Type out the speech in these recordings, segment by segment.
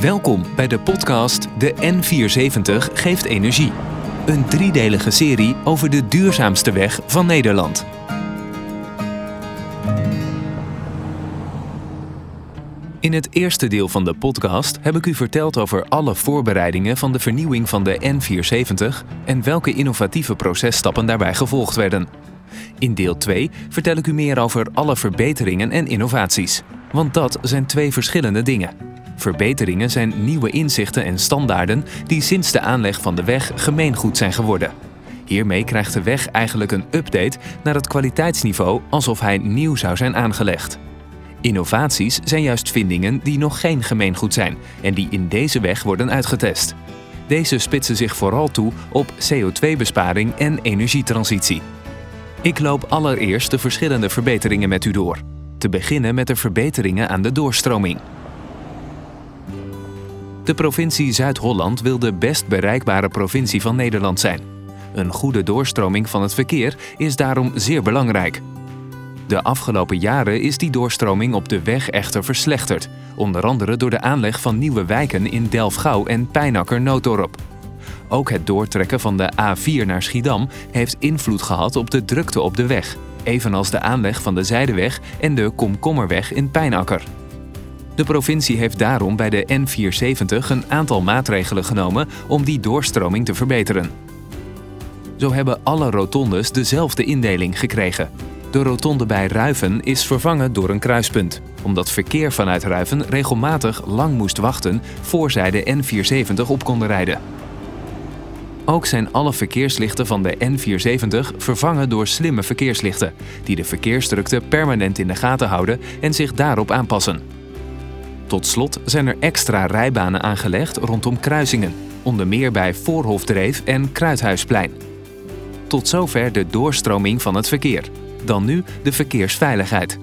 Welkom bij de podcast De N470 geeft energie. Een driedelige serie over de duurzaamste weg van Nederland. In het eerste deel van de podcast heb ik u verteld over alle voorbereidingen van de vernieuwing van de N470 en welke innovatieve processtappen daarbij gevolgd werden. In deel 2 vertel ik u meer over alle verbeteringen en innovaties. Want dat zijn twee verschillende dingen. Verbeteringen zijn nieuwe inzichten en standaarden die sinds de aanleg van de weg gemeengoed zijn geworden. Hiermee krijgt de weg eigenlijk een update naar het kwaliteitsniveau alsof hij nieuw zou zijn aangelegd. Innovaties zijn juist vindingen die nog geen gemeengoed zijn en die in deze weg worden uitgetest. Deze spitsen zich vooral toe op CO2-besparing en energietransitie. Ik loop allereerst de verschillende verbeteringen met u door. Te beginnen met de verbeteringen aan de doorstroming. De provincie Zuid-Holland wil de best bereikbare provincie van Nederland zijn. Een goede doorstroming van het verkeer is daarom zeer belangrijk. De afgelopen jaren is die doorstroming op de weg echter verslechterd, onder andere door de aanleg van nieuwe wijken in Delfgauw en Pijnakker-Nootdorp. Ook het doortrekken van de A4 naar Schiedam heeft invloed gehad op de drukte op de weg, evenals de aanleg van de Zijdeweg en de Komkommerweg in Pijnakker. De provincie heeft daarom bij de N470 een aantal maatregelen genomen om die doorstroming te verbeteren. Zo hebben alle rotondes dezelfde indeling gekregen. De rotonde bij Ruiven is vervangen door een kruispunt, omdat verkeer vanuit Ruiven regelmatig lang moest wachten voor zij de N470 op konden rijden. Ook zijn alle verkeerslichten van de N470 vervangen door slimme verkeerslichten, die de verkeersdrukte permanent in de gaten houden en zich daarop aanpassen. Tot slot zijn er extra rijbanen aangelegd rondom kruisingen, onder meer bij Voorhofdreef en Kruidhuisplein. Tot zover de doorstroming van het verkeer. Dan nu de verkeersveiligheid.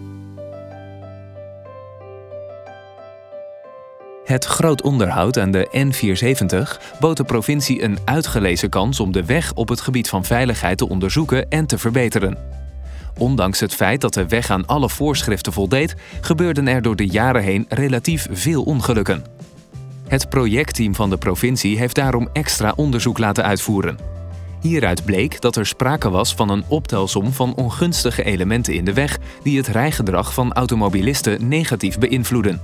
Het groot onderhoud aan de N470 bood de provincie een uitgelezen kans om de weg op het gebied van veiligheid te onderzoeken en te verbeteren. Ondanks het feit dat de weg aan alle voorschriften voldeed, gebeurden er door de jaren heen relatief veel ongelukken. Het projectteam van de provincie heeft daarom extra onderzoek laten uitvoeren. Hieruit bleek dat er sprake was van een optelsom van ongunstige elementen in de weg die het rijgedrag van automobilisten negatief beïnvloeden.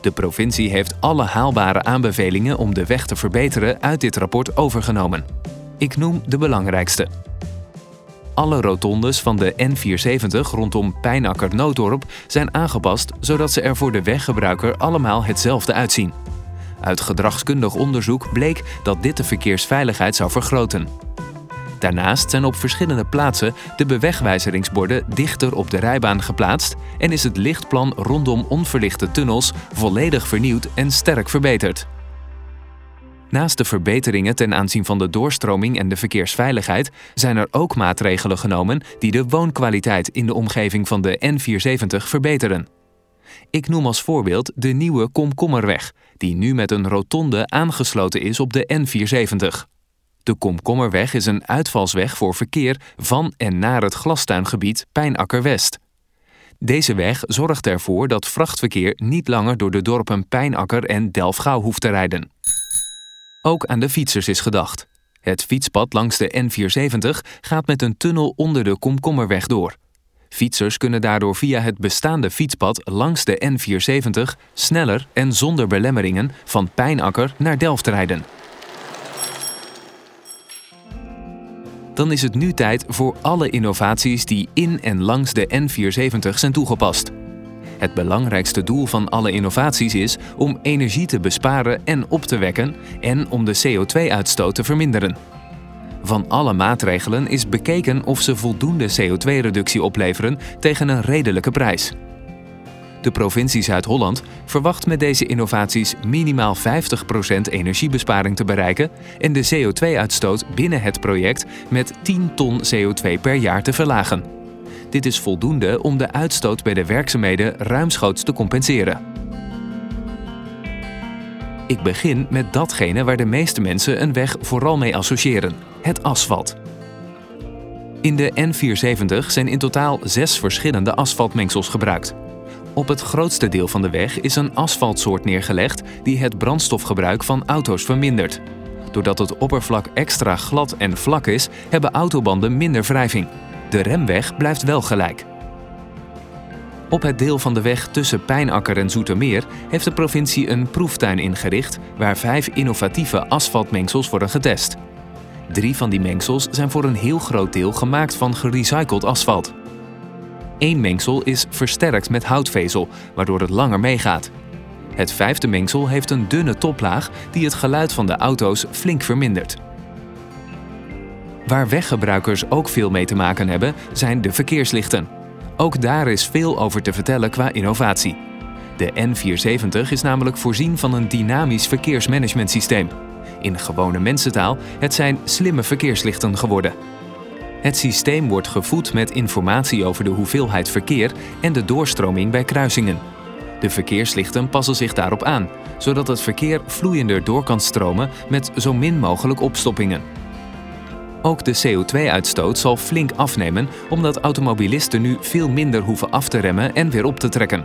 De provincie heeft alle haalbare aanbevelingen om de weg te verbeteren uit dit rapport overgenomen. Ik noem de belangrijkste. Alle rotondes van de N470 rondom Pijnakker-Nooddorp zijn aangepast zodat ze er voor de weggebruiker allemaal hetzelfde uitzien. Uit gedragskundig onderzoek bleek dat dit de verkeersveiligheid zou vergroten. Daarnaast zijn op verschillende plaatsen de bewegwijzeringsborden dichter op de rijbaan geplaatst en is het lichtplan rondom onverlichte tunnels volledig vernieuwd en sterk verbeterd. Naast de verbeteringen ten aanzien van de doorstroming en de verkeersveiligheid zijn er ook maatregelen genomen die de woonkwaliteit in de omgeving van de N470 verbeteren. Ik noem als voorbeeld de nieuwe Komkommerweg, die nu met een rotonde aangesloten is op de N470. De Komkommerweg is een uitvalsweg voor verkeer van en naar het glastuingebied Pijnakker West. Deze weg zorgt ervoor dat vrachtverkeer niet langer door de dorpen Pijnakker en Delfgauw hoeft te rijden. Ook aan de fietsers is gedacht. Het fietspad langs de N470 gaat met een tunnel onder de Komkommerweg door. Fietsers kunnen daardoor via het bestaande fietspad langs de N470 sneller en zonder belemmeringen van Pijnakker naar Delft rijden. Dan is het nu tijd voor alle innovaties die in en langs de N470 zijn toegepast. Het belangrijkste doel van alle innovaties is om energie te besparen en op te wekken en om de CO2-uitstoot te verminderen. Van alle maatregelen is bekeken of ze voldoende CO2-reductie opleveren tegen een redelijke prijs. De provincie Zuid-Holland verwacht met deze innovaties minimaal 50% energiebesparing te bereiken en de CO2-uitstoot binnen het project met 10 ton CO2 per jaar te verlagen. Dit is voldoende om de uitstoot bij de werkzaamheden ruimschoots te compenseren. Ik begin met datgene waar de meeste mensen een weg vooral mee associëren: het asfalt. In de N470 zijn in totaal zes verschillende asfaltmengsels gebruikt. Op het grootste deel van de weg is een asfaltsoort neergelegd die het brandstofgebruik van auto's vermindert. Doordat het oppervlak extra glad en vlak is, hebben autobanden minder wrijving. De remweg blijft wel gelijk. Op het deel van de weg tussen Pijnakker en Zoetermeer heeft de provincie een proeftuin ingericht waar vijf innovatieve asfaltmengsels worden getest. Drie van die mengsels zijn voor een heel groot deel gemaakt van gerecycled asfalt. Eén mengsel is versterkt met houtvezel, waardoor het langer meegaat. Het vijfde mengsel heeft een dunne toplaag die het geluid van de auto's flink vermindert. Waar weggebruikers ook veel mee te maken hebben, zijn de verkeerslichten. Ook daar is veel over te vertellen qua innovatie. De N470 is namelijk voorzien van een dynamisch verkeersmanagementsysteem. In gewone mensentaal, het zijn slimme verkeerslichten geworden. Het systeem wordt gevoed met informatie over de hoeveelheid verkeer en de doorstroming bij kruisingen. De verkeerslichten passen zich daarop aan, zodat het verkeer vloeiender door kan stromen met zo min mogelijk opstoppingen. Ook de CO2-uitstoot zal flink afnemen omdat automobilisten nu veel minder hoeven af te remmen en weer op te trekken.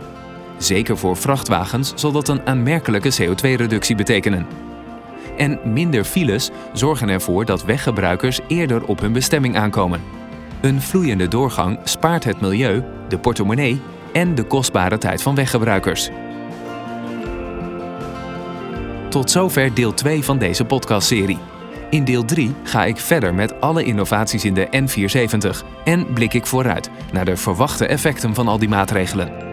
Zeker voor vrachtwagens zal dat een aanmerkelijke CO2-reductie betekenen. En minder files zorgen ervoor dat weggebruikers eerder op hun bestemming aankomen. Een vloeiende doorgang spaart het milieu, de portemonnee en de kostbare tijd van weggebruikers. Tot zover deel 2 van deze podcastserie. In deel 3 ga ik verder met alle innovaties in de N470 en blik ik vooruit naar de verwachte effecten van al die maatregelen.